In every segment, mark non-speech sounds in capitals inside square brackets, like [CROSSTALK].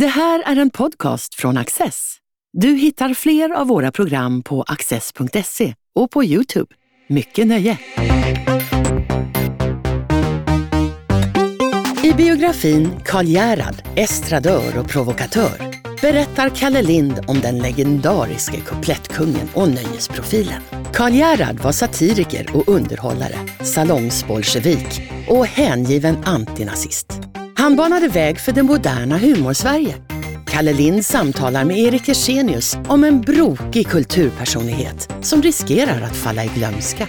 Det här är en podcast från Access. Du hittar fler av våra program på access.se och på Youtube. Mycket nöje! I biografin Karl Gerhard, estradör och provokatör berättar Kalle Lind om den legendariske kuplettkungen och nöjesprofilen. Karl Gerhard var satiriker och underhållare, salongsbolsjevik och hängiven antinazist. Han banade väg för det moderna humorsverige. Kalle Lind samtalar med Erik Ersenius om en brokig kulturpersonlighet som riskerar att falla i glömska.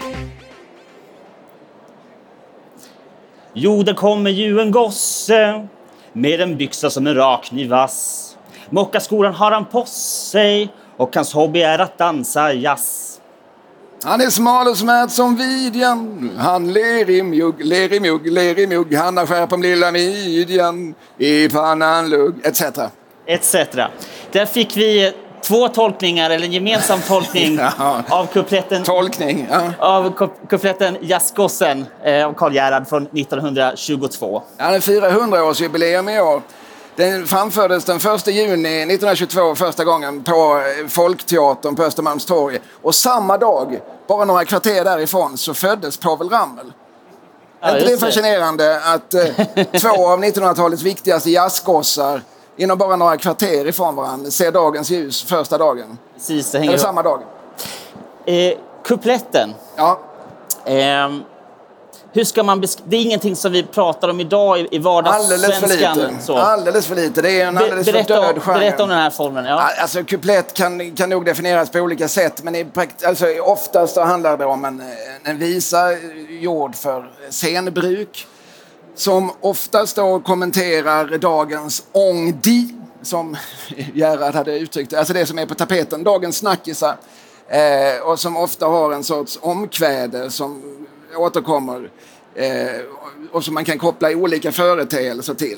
Jo, det kommer ju en gosse med en byxa som en rakkniv vass. Mockaskolan har han på sig och hans hobby är att dansa jazz. Han är smal och smärt som vidjan. Han ler i mjugg, ler i mjugg, ler i mjugg. Han har skär på lilla midjan. I pannan lugg, etc. Etc. Där fick vi två tolkningar, eller en gemensam tolkning [LAUGHS] Ja. av kupletten, Tolkning, ja. av kup- kupletten Jazzgossen eh, av Karl Gerhard från 1922. Han är 400-årsjubileum i år. Den framfördes den 1 juni 1922 första gången på eh, Folkteatern på Östermalmstorg. Och samma dag, bara några kvarter därifrån, så föddes Povel Ramel. Ja, är inte det det. fascinerande att eh, [LAUGHS] två av 1900-talets viktigaste jazzgossar inom bara några kvarter ifrån varandra ser dagens ljus första dagen? Precis, det hänger Eller samma dag. Eh, kupletten. Ja. Ehm, hur ska man det är ingenting som vi pratar om idag i, i Alldeles för vardagssvenskan. Så. Alldeles för lite. Det är en Be- alldeles för berätta, död om, genre. berätta om den här formen. Ja. Alltså kuplett kan, kan nog definieras på olika sätt men i prakt, alltså, oftast så handlar det om en, en visa gjord för scenbruk som oftast då kommenterar dagens ångdi som [LAUGHS] Gerhard hade uttryckt alltså det som är på tapeten, dagens snackisar eh, och som ofta har en sorts omkväde som återkommer eh, och som man kan koppla i olika företeelser till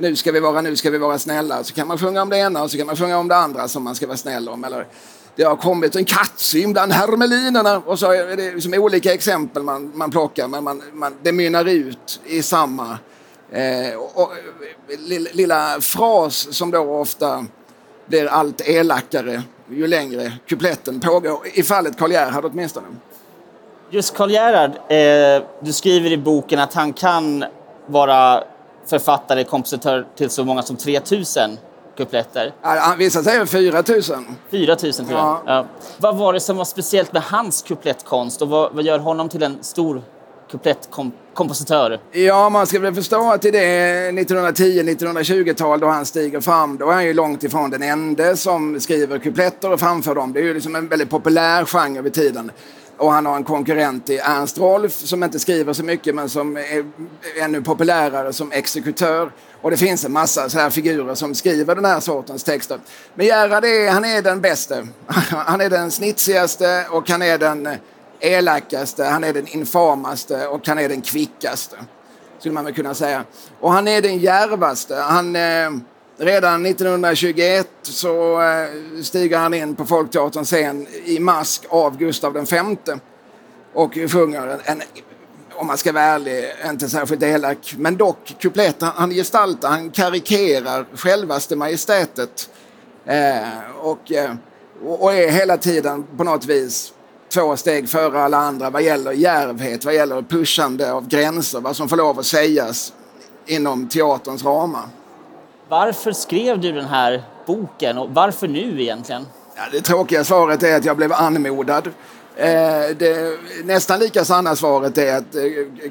nu ska vi vara, nu ska vi vara snälla. Så kan man sjunga om det ena och så kan man sjunga om det andra som man ska vara snäll om. Eller det har kommit en kattsyn bland hermelinerna. Och så är det liksom olika exempel man, man plockar men man, man, det mynnar ut i samma eh, och, och, lilla, lilla fras som då ofta blir allt elakare ju längre kupletten pågår. I fallet Karl Gerhard åtminstone. Just Karl Gerhard, eh, du skriver i boken att han kan vara författare, kompositör till så många som 3000 kupletter. Ja, Vissa säger 4 000. 4000 tror jag. Ja. Ja. Vad var det som var speciellt med hans kuplettkonst och vad, vad gör honom till en stor kuplettkompositör? Ja, man ska väl förstå att i det 1910-1920-tal då han stiger fram, då är han ju långt ifrån den enda som skriver kupletter och framför dem. Det är ju liksom en väldigt populär genre vid tiden. Och han har en konkurrent i Ernst Rolf som inte skriver så mycket men som är ännu populärare som exekutör. Och det finns en massa så här figurer som skriver den här sortens texter. Men Gerhard är, han är den bäste. [LAUGHS] Han är den snitsigaste och han är den elakaste, han är den infamaste och han är den kvickaste. Skulle man väl kunna säga. Och han är den djärvaste. Han, eh, redan 1921 så eh, stiger han in på Folkteaterns scen i mask av Gustav V och sjunger en, en om man ska vara ärlig, inte särskilt elak, men dock kuplett. Han, gestaltar, han karikerar självaste majestätet. Eh, och, eh, och är hela tiden på något vis två steg före alla andra vad gäller djärvhet, vad gäller pushande av gränser, vad som får lov att sägas inom teaterns ramar. Varför skrev du den här boken och varför nu egentligen? Ja, det tråkiga svaret är att jag blev anmodad. Eh, det nästan lika sanna svaret är att eh,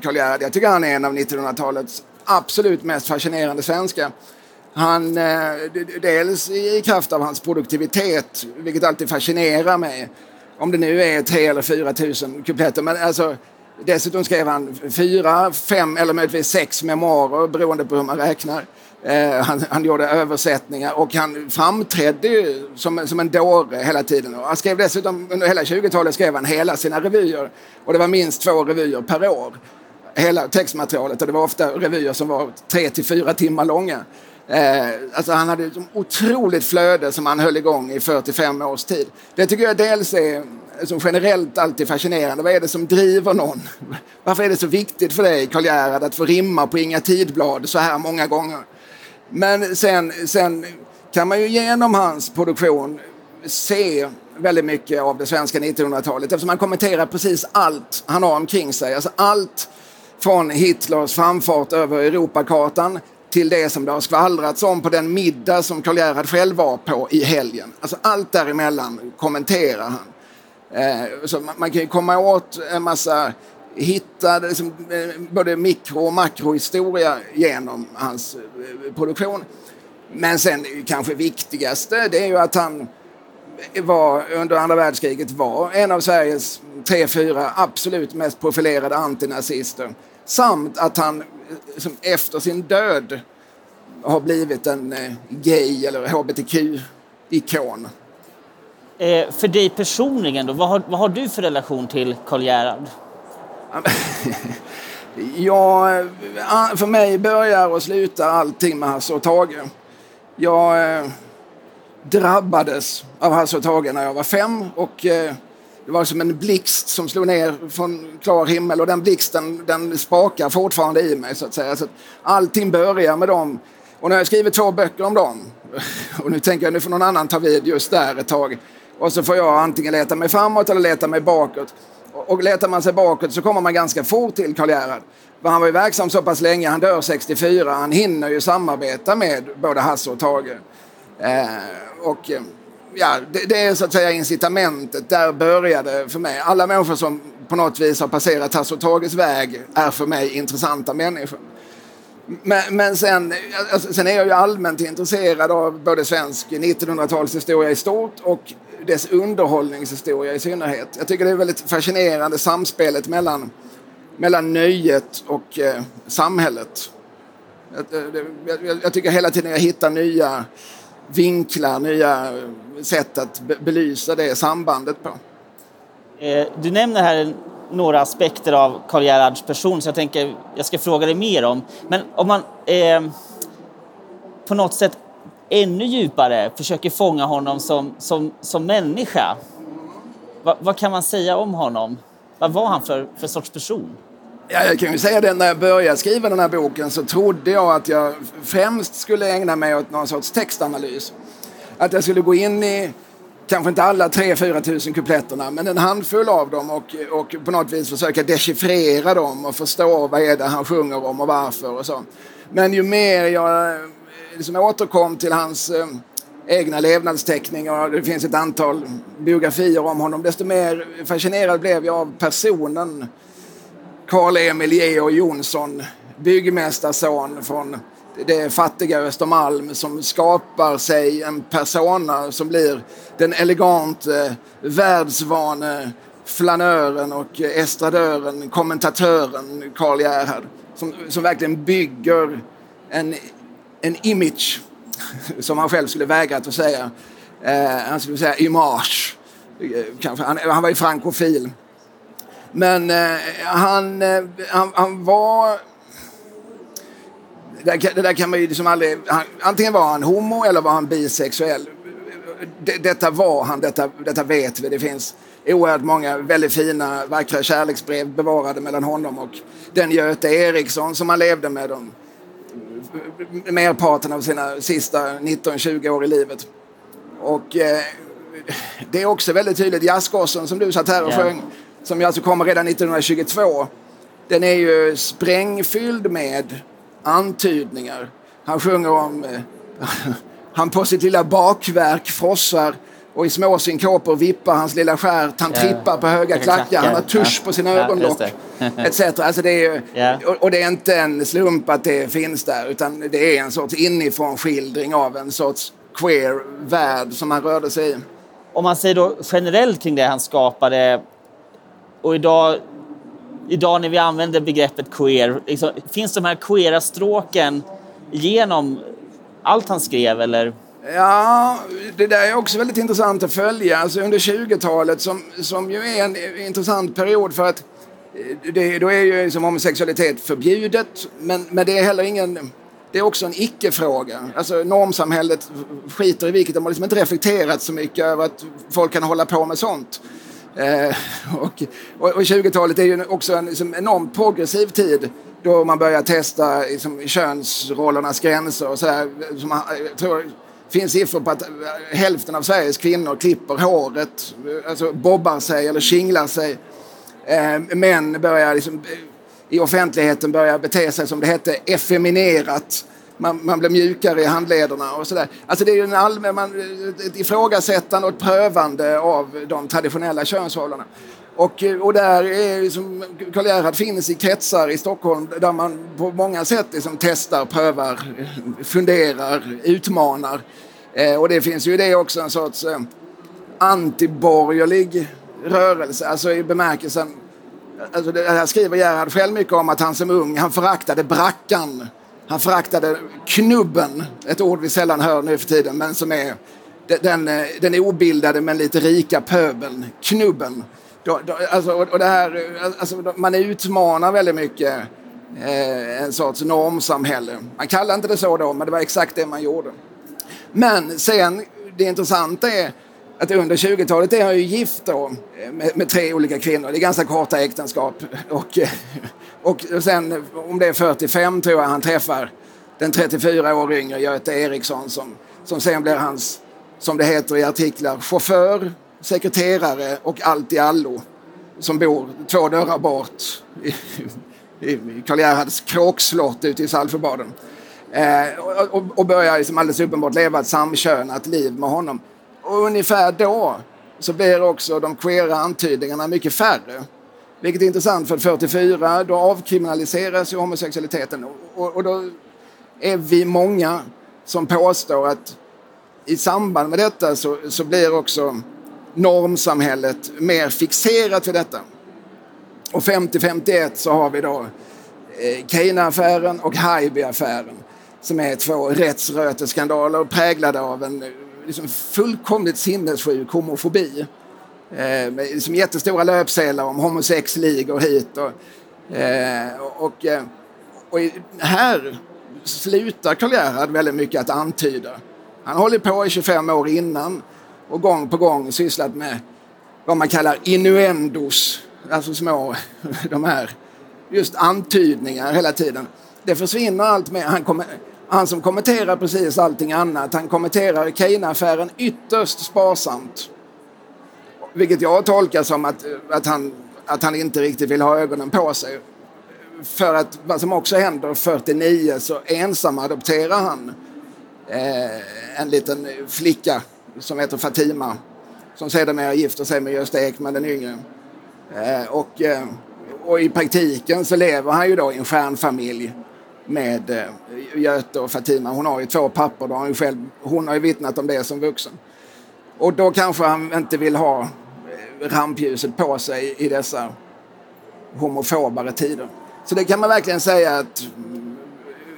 Karl Gerhard, jag tycker han är en av 1900-talets absolut mest fascinerande svenskar. Han, eh, dels i kraft av hans produktivitet, vilket alltid fascinerar mig. Om det nu är 3 eller 4 tusen kupletter. Men alltså, dessutom skrev han fyra, fem eller möjligtvis sex memoarer beroende på hur man räknar. Eh, han, han gjorde översättningar och han framträdde ju som, som en dåre hela tiden. Och han skrev dessutom, under hela 20-talet skrev han hela sina revyer. Och det var minst två revyer per år. Hela textmaterialet och det var ofta revyer som var tre till fyra timmar långa. Eh, alltså han hade ett otroligt flöde som han höll igång i 45 års tid. Det tycker jag dels är som generellt alltid fascinerande. Vad är det som driver någon? Varför är det så viktigt för dig, Karl Gerhard, att få rimma på Inga Tidblad så här många gånger? Men sen, sen kan man ju genom hans produktion se väldigt mycket av det svenska 1900-talet eftersom han kommenterar precis allt han har omkring sig. Alltså allt från Hitlers framfart över Europakartan till det som det har skvallrats om på den middag som Karl Gerhard själv var på i helgen. Alltså allt däremellan kommenterar han. Eh, så man, man, kan ju komma åt en massa hittade liksom, eh, både mikro och makrohistoria genom hans eh, produktion. Men sen kanske viktigaste det är ju att han var, under andra världskriget var en av Sveriges tre, fyra absolut mest profilerade antinazister. Samt att han eh, som efter sin död har blivit en eh, gay eller hbtq-ikon. Eh, för dig personligen, då, vad, har, vad har du för relation till Karl Gerhard? Ja, för mig börjar och slutar allting med Hasse och Tage. Jag eh, drabbades av Hasse och Tage när jag var fem och eh, det var som en blixt som slog ner från klar himmel och den blixten den spakar fortfarande i mig så att säga. Så att allting börjar med dem. Och nu har jag skrivit två böcker om dem. Och nu tänker jag nu får någon annan ta vid just där ett tag. Och så får jag antingen leta mig framåt eller leta mig bakåt. Och letar man sig bakåt så kommer man ganska fort till Karl Gerhard. Han var ju verksam så pass länge, han dör 64, han hinner ju samarbeta med både Hasse och Tage. Eh, och eh, ja, det, det, är så att säga incitamentet. Där började för mig. Alla människor som på något vis har passerat Hasse och Tages väg är för mig intressanta människor. Men, men sen, alltså, sen är jag ju allmänt intresserad av både svensk 1900-talshistoria i stort och dess underhållningshistoria i synnerhet. Jag tycker det är väldigt fascinerande samspelet mellan, mellan nöjet och eh, samhället. Jag, eh, jag, jag, tycker hela tiden jag hittar nya vinklar, nya sätt att belysa det sambandet på. Eh, du nämner här några aspekter av Karl Gerhards person så jag tänker jag ska fråga dig mer om. Men om man eh, på något sätt ännu djupare försöker fånga honom som, som, som människa. Va, vad kan man säga om honom? Vad var han för, för sorts person? Ja, jag kan ju säga det, när jag började skriva den här boken så trodde jag att jag främst skulle ägna mig åt någon sorts textanalys. Att jag skulle gå in i, kanske inte alla 3-4 tusen kupletterna, men en handfull av dem och, och på något vis försöka dechiffrera dem och förstå vad är det han sjunger om och varför och så. Men ju mer jag liksom återkom till hans eh, egna levnadsteckningar det finns ett antal biografier om honom, desto mer fascinerad blev jag av personen Karl-Emil Georg Jonsson, byggmästarson från det fattiga Östermalm som skapar sig en persona som blir den elegante, eh, världsvane flanören och estradören, kommentatören Karl Gerhard. Som, som verkligen bygger en, en image som han själv skulle vägrat att säga. Eh, han skulle säga image. Eh, kanske. Han, han var ju frankofil. Men eh, han, eh, han, han, var... Det där, det där kan man ju liksom aldrig... Han, antingen var han homo eller var han bisexuell. De, detta var han, detta, detta vet vi. Det finns oerhört många väldigt fina, vackra kärleksbrev bevarade mellan honom och den Göte Eriksson som han levde med dem merparten av sina sista 19-20 år i livet. Och eh, det är också väldigt tydligt, jazzgossen som du satt här och yeah. sjöng som alltså kommer redan 1922, den är ju sprängfylld med antydningar. Han sjunger om eh, [LAUGHS] han på sitt lilla bakverk frossar och i små synkoper vippar hans lilla stjärt. Han trippar på höga klackar, han har tusch på sina ögonlock. [LAUGHS] etc. Alltså det är, yeah. och, det är inte en slump att det finns där utan det är en sorts inifrån skildring av en sorts queer värld som han rörde sig i. Om man säger då generellt kring det han skapade och idag, idag när vi använder begreppet queer, liksom, finns de här queera stråken genom allt han skrev eller? Ja, det där är också väldigt intressant att följa. Alltså under 20-talet som, som ju är en intressant period för att eh, det, då är ju liksom homosexualitet förbjudet men, men det är heller ingen det är också en icke-fråga. Alltså normsamhället skiter i vilket. De har liksom inte reflekterat så mycket över att folk kan hålla på med sånt. Eh, och, och, och 20-talet är ju också en liksom, enormt progressiv tid då man börjar testa liksom, könsrollernas gränser och sådär. Som, jag eh, tror, finns siffror på att eh, hälften av Sveriges kvinnor klipper håret, eh, alltså bobbar sig eller kinglar sig. Ehm, män börjar liksom, eh, i offentligheten börjar bete sig som det hette effeminerat. Man, man blir mjukare i handlederna och sådär. Alltså det är ju en allmän, man, ett ifrågasättande och ett prövande av de traditionella könsrollerna. Och, eh, och där är liksom, Karl Gerhard finns i kretsar i Stockholm där man på många sätt liksom testar, prövar, funderar, utmanar. Eh, och det finns ju det också en sorts eh, antiborgerlig rörelse, alltså i bemärkelsen Alltså det här skriver Gerhard själv mycket om att han som ung, han föraktade brackan. Han föraktade knubben, ett ord vi sällan hör nu för tiden, men som är den, den eh, obildade men lite rika pöbeln, knubben. Då, då, alltså, och det här, eh, alltså, man utmanar väldigt mycket eh, en sorts normsamhälle. Man kallar inte det så då, men det var exakt det man gjorde. Men sen, det intressanta är att under 20-talet är han ju gift då, eh, med, med, tre olika kvinnor. Det är ganska korta äktenskap. [LAUGHS] Och, eh, och sen om det är 45 tror jag han träffar den 34 år yngre Göte Eriksson som, som sen blir hans, som det heter i artiklar, chaufför, sekreterare och allt i allo. Som bor två dörrar bort i, i Karl Gerhards kråkslott ute i Saltsjöbaden. Eh, och, och börjar liksom alldeles uppenbart leva ett samkönat liv med honom. Och ungefär då så blir också de queera antydningarna mycket färre. Vilket är intressant för 44 då avkriminaliseras ju homosexualiteten och, och då är vi många som påstår att i samband med detta så, så blir också normsamhället mer fixerat vid detta. Och 50-51 så har vi då eh, Keina-affären och Haijby-affären som är två rättsröteskandaler präglade av en eh, liksom fullkomligt sinnessjuk homofobi. Eh, med liksom jättestora löpsedlar om homosexligor hit. Och, eh, och, eh, och, här slutar Karl Gerhard väldigt mycket att antyda. Han håller på i 25 år innan och gång på gång sysslat med vad man kallar innuendos, alltså små, [LAUGHS] de här, just antydningar hela tiden. Det försvinner allt mer. Han kommer, han som kommenterar precis allting annat, han kommenterar Keina-affären ytterst sparsamt. Vilket jag tolkar som att, att, han, att han inte riktigt vill ha ögonen på sig. För att vad som också händer 49 så ensam adopterar han eh, en liten flicka som heter Fatima som sedermera gifter sig med Gösta Ekman den yngre. Eh, och, eh, och i praktiken så lever han ju då i en stjärnfamilj med eh, Göte och Fatima. Hon har ju två pappor, då har hon, själv, hon har ju vittnat om det som vuxen. Och då kanske han inte vill ha rampljuset på sig i dessa homofobare tider. Så det kan man verkligen säga att mm,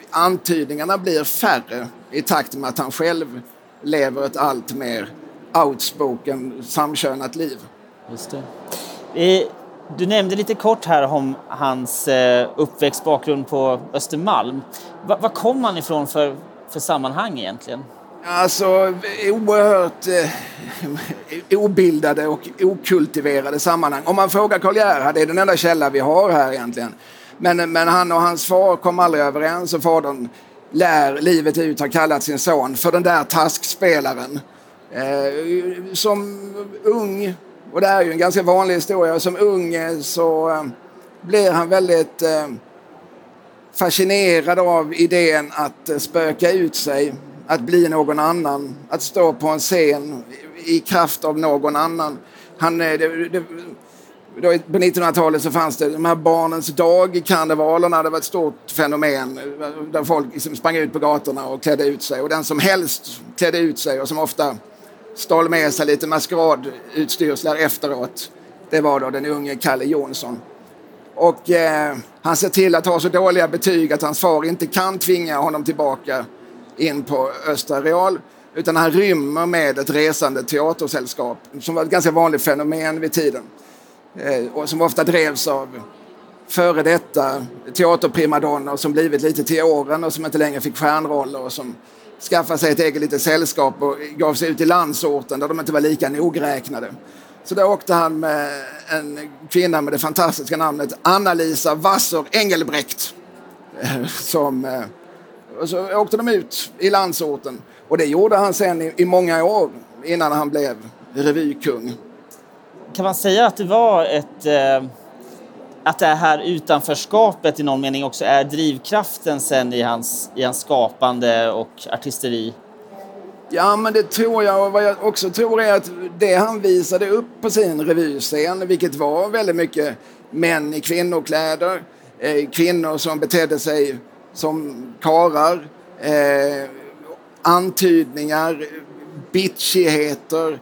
antydningarna blir färre i takt med att han själv lever ett allt mer outspoken samkönat liv. Just det. Du nämnde lite kort här om hans eh, uppväxtbakgrund på Östermalm. Var kom han ifrån för, för sammanhang egentligen? Alltså oerhört eh, obildade och okultiverade sammanhang. Om man frågar Karl Gerhard, det är den enda källa vi har här egentligen. Men, men han och hans far kom aldrig överens och fadern lär livet ut ha kallat sin son för den där taskspelaren. Eh, som ung och det är ju en ganska vanlig historia. Som ung eh, så eh, blir han väldigt eh, fascinerad av idén att eh, spöka ut sig, att bli någon annan, att stå på en scen i kraft av någon annan. Han, eh, det, det, då, på 1900-talet så fanns det de här barnens dag-karnevalerna. Det var ett stort fenomen där folk liksom sprang ut på gatorna och klädde ut sig. Och den som helst klädde ut sig och som ofta stal med sig lite maskeradutstyrslar efteråt. Det var då den unge Kalle Jonsson. Och eh, han ser till att ha så dåliga betyg att hans far inte kan tvinga honom tillbaka in på Östra Real. Utan han rymmer med ett resande teatersällskap som var ett ganska vanligt fenomen vid tiden. Eh, och som ofta drevs av före detta teaterprimadonnor som blivit lite till åren och som inte längre fick stjärnroller och som skaffade sig ett eget litet sällskap och gav sig ut i landsorten där de inte var lika nogräknade. Så där åkte han med en kvinna med det fantastiska namnet Anna-Lisa Wasser Engelbrekt. Eh, som, eh, och så åkte de ut i landsorten. Och det gjorde han sen i, i många år innan han blev revykung. Kan man säga att det var ett eh, att det här utanförskapet i någon mening också är drivkraften sen i hans, i hans skapande och artisteri? Ja, men det tror jag. Och vad jag också tror är att det han visade upp på sin revyscen, vilket var väldigt mycket män i kvinnokläder, eh, kvinnor som betedde sig som karar, eh, antydningar, bitchigheter, eh,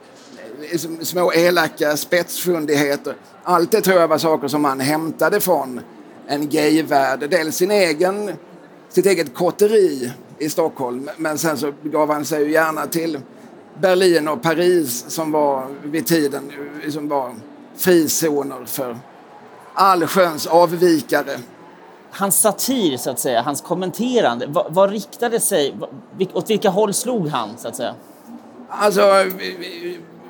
små elaka spetsfundigheter. Allt det tror jag var saker som han hämtade från en gayvärld. Dels sin egen, sitt eget kotteri i Stockholm men sen så gav han sig ju gärna till Berlin och Paris som var vid tiden som var frizoner för allsköns avvikare. Hans satir, så att säga, hans kommenterande, vad, vad riktade sig, åt vilka håll slog han, så att säga? Alltså,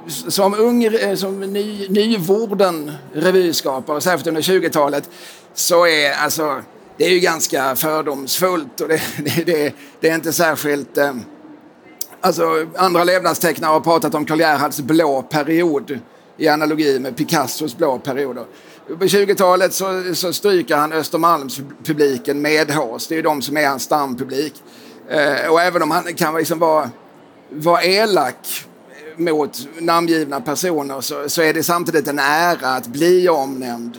som ung, eh, som ny, nyvorden revyskapare, särskilt under 20-talet, så är alltså, det är ju ganska fördomsfullt och det, [LAUGHS] det, det, det är inte särskilt... Eh, alltså, andra levnadstecknare har pratat om Karl Gerhards blå period i analogi med Picassos blå perioder. På 20-talet så, så stryker han Östermalmspubliken medhårs. Det är ju de som är hans stampublik. Eh, och även om han kan liksom vara, vara elak mot namngivna personer så, så, är det samtidigt en ära att bli omnämnd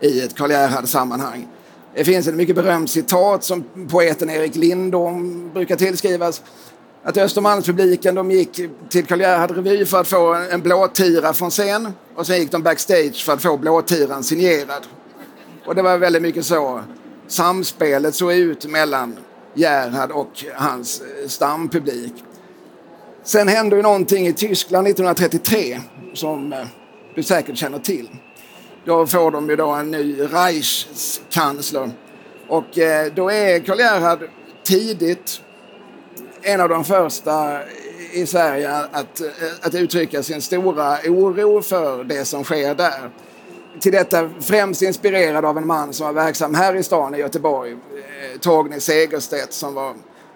i ett Karl Gerhard-sammanhang. Det finns ett mycket berömt citat som poeten Erik Lindom brukar tillskrivas. Att Östermalmspubliken de gick till Karl Gerhard Revy för att få en blåtira från scen och sen gick de backstage för att få blåtiran signerad. Och det var väldigt mycket så samspelet såg ut mellan Gerhard och hans stampublik. Sen hände ju någonting i Tyskland 1933 som eh, du säkert känner till. Då får de ju då en ny Reichskansler. Och eh, då är Karl Gerhard tidigt en av de första i Sverige att, eh, att uttrycka sin stora oro för det som sker där. Till detta främst inspirerad av en man som var verksam här i stan i Göteborg, Torgny Segerstedt som var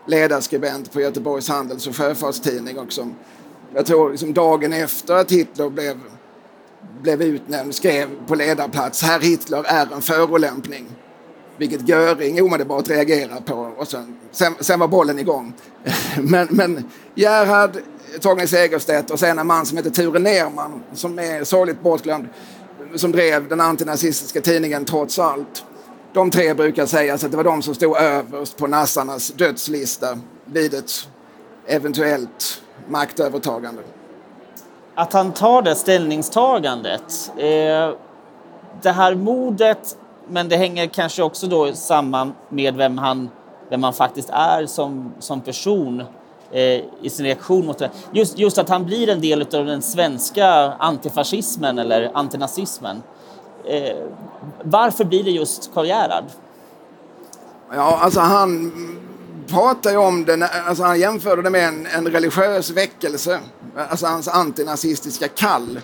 ledarskribent på Göteborgs Handels och Sjöfartstidning också. Jag tror liksom dagen efter att Hitler blev, blev utnämnd skrev på ledarplats Herr Hitler är en förolämpning. Vilket Göring omedelbart reagerade på och sen, sen, sen var bollen igång. [LAUGHS] men, men Gerhard, Torgny Segerstedt och sen en man som heter Ture Nerman som är sorgligt bortglömd som drev den antinazistiska tidningen Trots allt de tre brukar säga att det var de som stod överst på nassarnas dödslista vid ett eventuellt maktövertagande. Att han tar det ställningstagandet, eh, det här modet, men det hänger kanske också då samman med vem han, vem han faktiskt är som, som person eh, i sin reaktion mot det. Just, just att han blir en del av den svenska antifascismen eller antinazismen. Eh, varför blir det just Karl Gerhard? Ja, alltså han pratar ju om den, alltså han jämförde det med en, en religiös väckelse, alltså hans antinazistiska kall.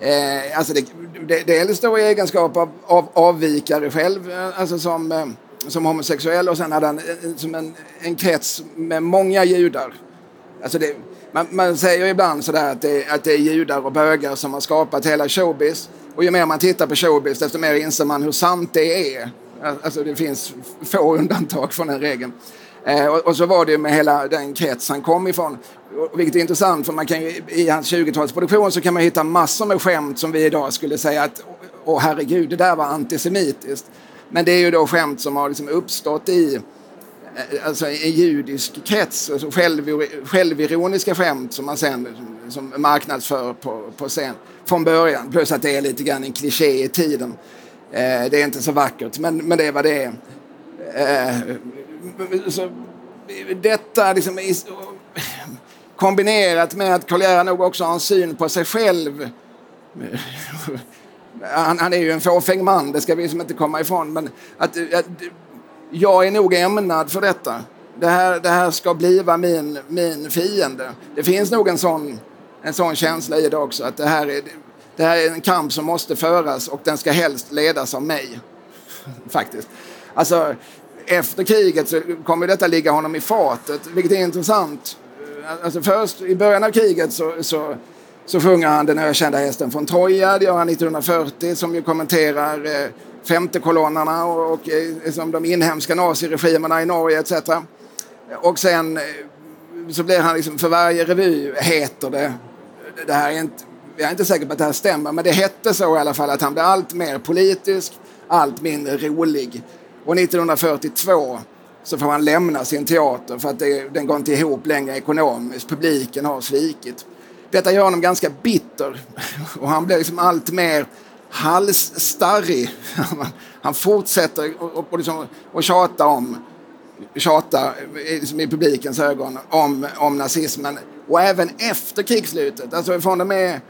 Eh, alltså det, det, dels då i egenskap av, av avvikare själv, eh, alltså som, eh, som homosexuell och sen hade han eh, som en, en krets med många judar. Alltså det, man, man säger ibland sådär att det, att det är judar och bögar som har skapat hela showbiz. Och ju mer man tittar på showbiz desto mer inser man hur sant det är. Alltså det finns få undantag från den regeln. Eh, och, och, så var det med hela den krets han kom ifrån. Och, vilket är intressant för man kan ju, i hans 20-talsproduktion så kan man hitta massor med skämt som vi idag skulle säga att åh herregud, det där var antisemitiskt. Men det är ju då skämt som har liksom uppstått i Eh, alltså en judisk krets, alltså själv, självironiska skämt som man sen som marknadsför på, på scen från början. Plus att det är lite grann en kliché i tiden. Eh, det är inte så vackert, men, men det är vad det är. Eh, så, detta liksom, kombinerat med att Karl nog också har en syn på sig själv. Han, han, är ju en fåfäng man, det ska vi liksom inte komma ifrån. Men att, att, jag är nog ämnad för detta. Det här, det här ska bliva min, min fiende. Det finns nog en sån, en sån känsla i det också. Att det här, är, det här är en kamp som måste föras och den ska helst ledas av mig. Faktiskt. Alltså, efter kriget så kommer detta ligga honom i fatet, vilket är intressant. Alltså först i början av kriget så, så, så sjunger han den ökända hästen från Troja, det gör han 1940, som ju kommenterar eh, femtekolonnarna och, och eh, som de inhemska naziregimerna i Norge etc. Och sen eh, så blir han liksom, för varje revy heter det, det här är inte, jag är inte säker på att det här stämmer, men det hette så i alla fall att han blir allt mer politisk, allt mindre rolig. Och 1942 så får han lämna sin teater för att det, den går inte ihop längre ekonomiskt. Publiken har svikit. Detta gör honom ganska bitter och han blir liksom allt mer halsstarrig. Han fortsätter och, och, liksom, och tjata om tjata liksom i publikens ögon om, om nazismen. Och även efter krigsslutet, alltså från och med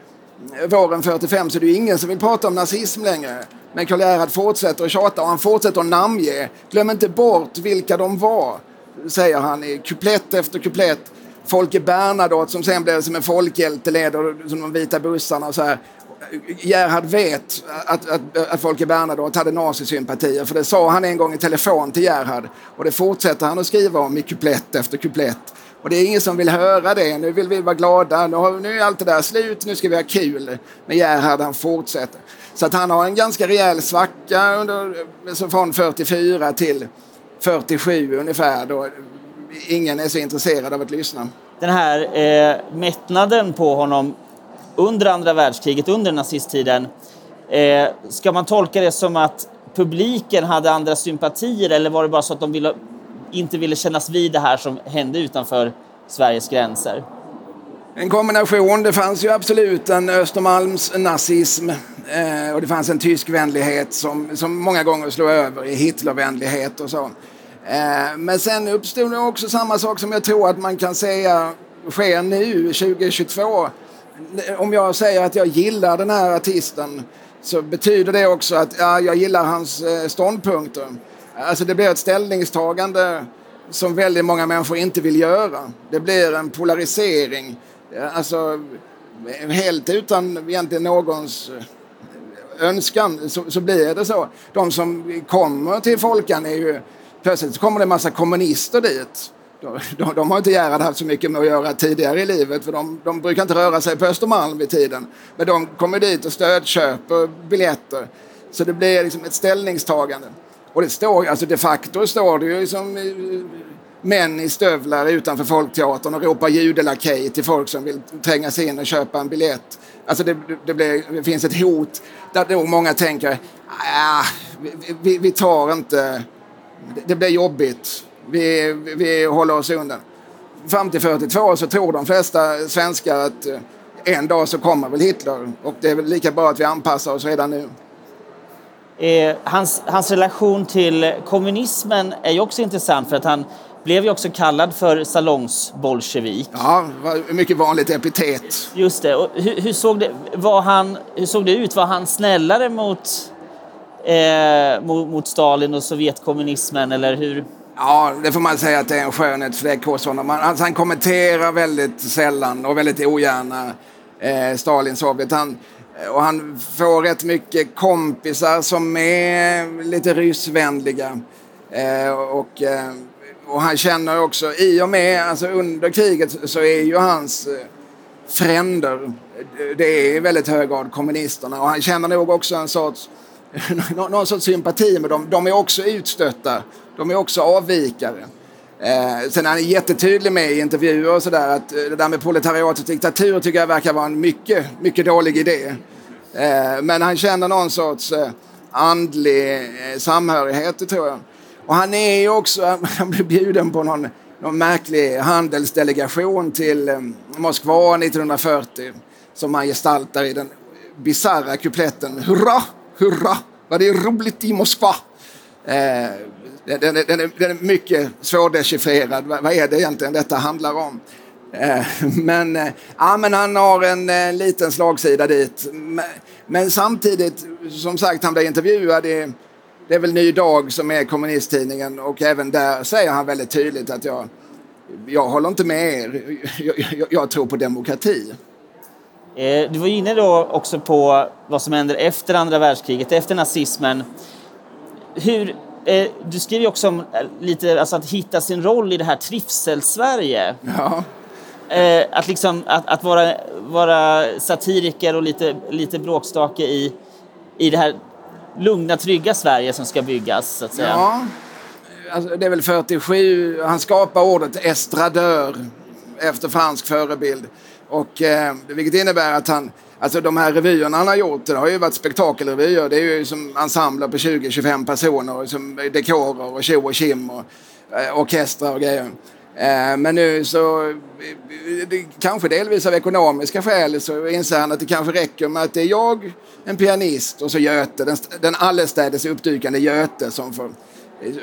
våren 45 så är det ju ingen som vill prata om nazism längre. Men Karl Gerhard fortsätter att tjata och han fortsätter att namnge. Glöm inte bort vilka de var, säger han i kuplett efter kuplett. Folke Bernadotte som sen blev som en folkhjälte, leder som de vita bussarna och så här. Gerhard vet att, att, att Folke Bernadotte hade nazisympatier för det sa han en gång i telefon till Gerhard och det fortsätter han att skriva om i kuplett efter kuplett. Och det är ingen som vill höra det. Nu vill vi vara glada. Nu, nu är allt det där slut. Nu ska vi ha kul. Men Gerhard han fortsätter. Så att han har en ganska rejäl svacka under, från 44 till 47 ungefär. Då ingen är så intresserad av att lyssna. Den här eh, mättnaden på honom under andra världskriget, under nazisttiden. Eh, ska man tolka det som att publiken hade andra sympatier eller var det bara så att de ville, inte ville kännas vid det här som hände utanför Sveriges gränser? En kombination. Det fanns ju absolut en Östermalms nazism eh, och det fanns en tysk vänlighet som, som många gånger slog över i Hitlervänlighet och så. Eh, men sen uppstod det också samma sak som jag tror att man kan säga sker nu 2022 om jag säger att jag gillar den här artisten så betyder det också att ja, jag gillar hans eh, ståndpunkter. Alltså det blir ett ställningstagande som väldigt många människor inte vill göra. Det blir en polarisering. Eh, alltså helt utan egentligen någons önskan så, så blir det så. De som kommer till Folkan är ju plötsligt så kommer det en massa kommunister dit de, de, har inte Gerhard haft så mycket med att göra tidigare i livet för de, de brukar inte röra sig på Östermalm vid tiden. Men de kommer dit och stödköper biljetter. Så det blir liksom ett ställningstagande. Och det står, alltså de facto står det ju som eh, män i stövlar utanför Folkteatern och ropar judelakej till folk som vill tränga sig in och köpa en biljett. Alltså det, det, blir, det finns ett hot där då många tänker, ah, vi, vi, vi tar inte, det blir jobbigt vi, vi håller oss undan. Fram till 42 så tror de flesta svenskar att eh, en dag så kommer väl Hitler och det är väl lika bra att vi anpassar oss redan nu. Eh, hans, hans relation till kommunismen är ju också intressant för att han blev ju också kallad för salongsbolsjevik. Ja, mycket vanligt epitet. Just det. Och hur, hur, såg det var han, hur såg det ut? Var han snällare mot, eh, mot, mot Stalin och Sovjetkommunismen eller hur? Ja, det får man säga att det är en skönhetsfläck hos honom. Alltså, han kommenterar väldigt sällan och väldigt ogärna eh, Stalin, Sovjet. Han, och han får rätt mycket kompisar som är lite ryssvänliga. Eh, och, eh, och han känner också, i och med, alltså under kriget så är ju hans eh, fränder, det är i väldigt hög grad kommunisterna. Och han känner nog också en sorts, [LAUGHS] någon sorts sympati med dem. De är också utstötta de är också avvikare. Eh, sen är han jättetydlig med i intervjuer och sådär att eh, det där med proletariat och diktatur tycker jag verkar vara en mycket, mycket dålig idé. Eh, men han känner någon sorts eh, andlig eh, samhörighet, tror jag. Och han är ju också, [LAUGHS] han blir bjuden på någon, någon märklig handelsdelegation till eh, Moskva 1940 som han gestaltar i den bisarra kupletten Hurra, hurra, vad det är roligt i Moskva. Eh, den, den, den, är, den är mycket svårdechiffrerad. Vad, vad är det egentligen detta handlar om? Eh, men, eh, ja, men han har en eh, liten slagsida dit. Men, men, samtidigt, som sagt, han blir intervjuad i det är väl Ny Dag som är kommunisttidningen och även där säger han väldigt tydligt att jag, jag håller inte med er. Jag, jag, jag tror på demokrati. Du var inne då också på vad som händer efter andra världskriget, efter nazismen. Hur, Eh, du skriver också om eh, lite, alltså att hitta sin roll i det här trivsel-Sverige. Ja. Eh, att, liksom, att, att vara, vara satiriker och lite, lite bråkstake i, i det här lugna, trygga Sverige som ska byggas, så att säga. Ja, alltså, det är väl 47, han skapar ordet estradör efter fransk förebild. Och, eh, vilket innebär att han, alltså de här revyerna han har gjort, det har ju varit spektakelrevyer. Det är ju som ensembler på 20-25 personer, som dekorer och tjo och kim och eh, orkestrar och grejer. Eh, men nu så, eh, det, kanske delvis av ekonomiska skäl, så inser han att det kanske räcker med att det är jag, en pianist och så Göte, den, den allestädes uppdykande Göte som får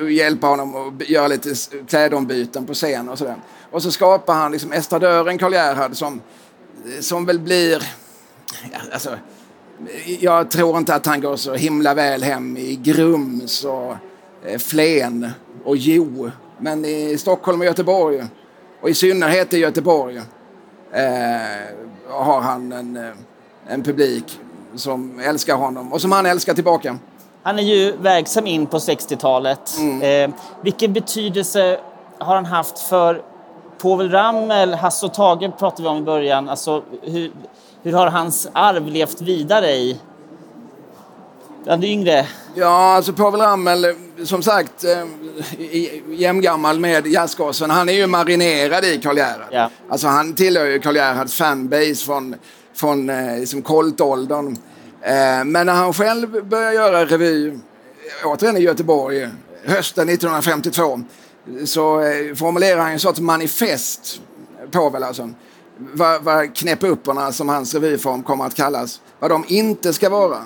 hjälpa honom att göra lite klädombyten på scen och sådär. Och så skapar han liksom estradören Karl Gerhard som, som väl blir... Ja, alltså, jag tror inte att han går så himla väl hem i Grums och eh, Flen och Jo. Men i Stockholm och Göteborg, och i synnerhet i Göteborg, eh, har han en, eh, en publik som älskar honom och som han älskar tillbaka. Han är ju verksam in på 60-talet. Mm. Eh, vilken betydelse har han haft för Povel Ramel, Hasse och Tage pratade vi om i början. Alltså, hur, hur har hans arv levt vidare i bland yngre? Ja, alltså Povel Ramel, som sagt, eh, jämngammal med jazzgossen. Han är ju marinerad i Karl Gerhard. Ja. Alltså han tillhör ju Karl Gerhards fanbase från, från eh, liksom koltåldern. Eh, men när han själv börjar göra revy, återigen i Göteborg, hösten 1952, så formulerade formulerar han en sorts manifest, Povel alltså. Vad, vad knäppupperna, som hans revyform kommer att kallas, vad de inte ska vara.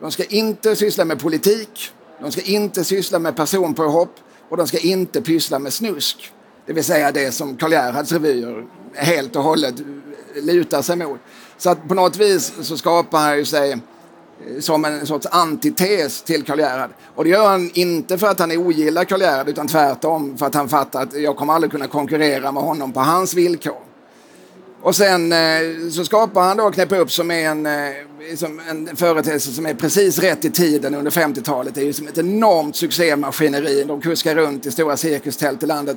De ska inte syssla med politik, de ska inte syssla med personpåhopp och de ska inte pyssla med snusk. Det vill säga det som Karl Gerhards revyer helt och hållet lutar sig mot. Så att på något vis så skapar han ju sig Eh, som en sorts antites till Karl Gerhard. Och det gör han inte för att han ogillar Karl Gerhard utan tvärtom för att han fattar att jag kommer aldrig kunna konkurrera med honom på hans villkor. Och sen eh, så skapar han då Knäppa upp som är en, eh, som en företeelse som är precis rätt i tiden under 50-talet. Det är ju som ett enormt succémaskineri. De kuskar runt i stora cirkustält i landet.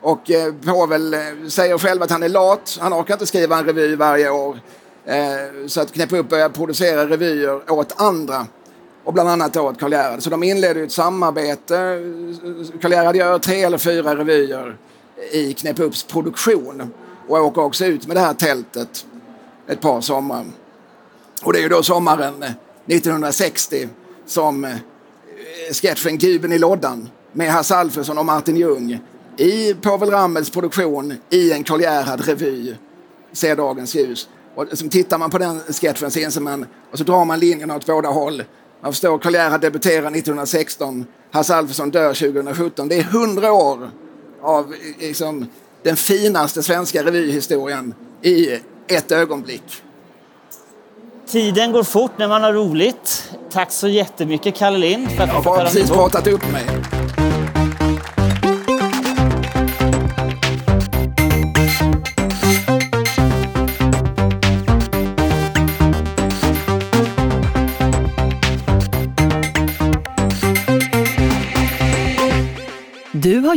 Och Povel säger själv att han är lat. Han orkar inte skriva en revy varje år. Eh, så att Knäppa upp började producera revyer åt andra. Och bland annat åt Karl Gerhard. Så de inledde ett samarbete. Karl Gerhard gör tre eller fyra revyer i Knäppa upps produktion och åker också ut med det här tältet ett par somrar. Och det är ju då sommaren 1960 som eh, sketchen Guben i lådan med Hasse Alfredson och Martin Ljung i Povel Ramels produktion i en Karl Gerhard-revy ser dagens ljus. Och så tittar man på den sketchen så inser man, och så drar man linjerna åt båda håll. Man förstår, Karl Gerhard debuterar 1916, Hasse Alfredson dör 2017. Det är hundra år av liksom, den finaste svenska revyhistorien i ett ögonblick. Tiden går fort när man har roligt. Tack så jättemycket Kalle Lind för att Jag du har precis pratat upp mig.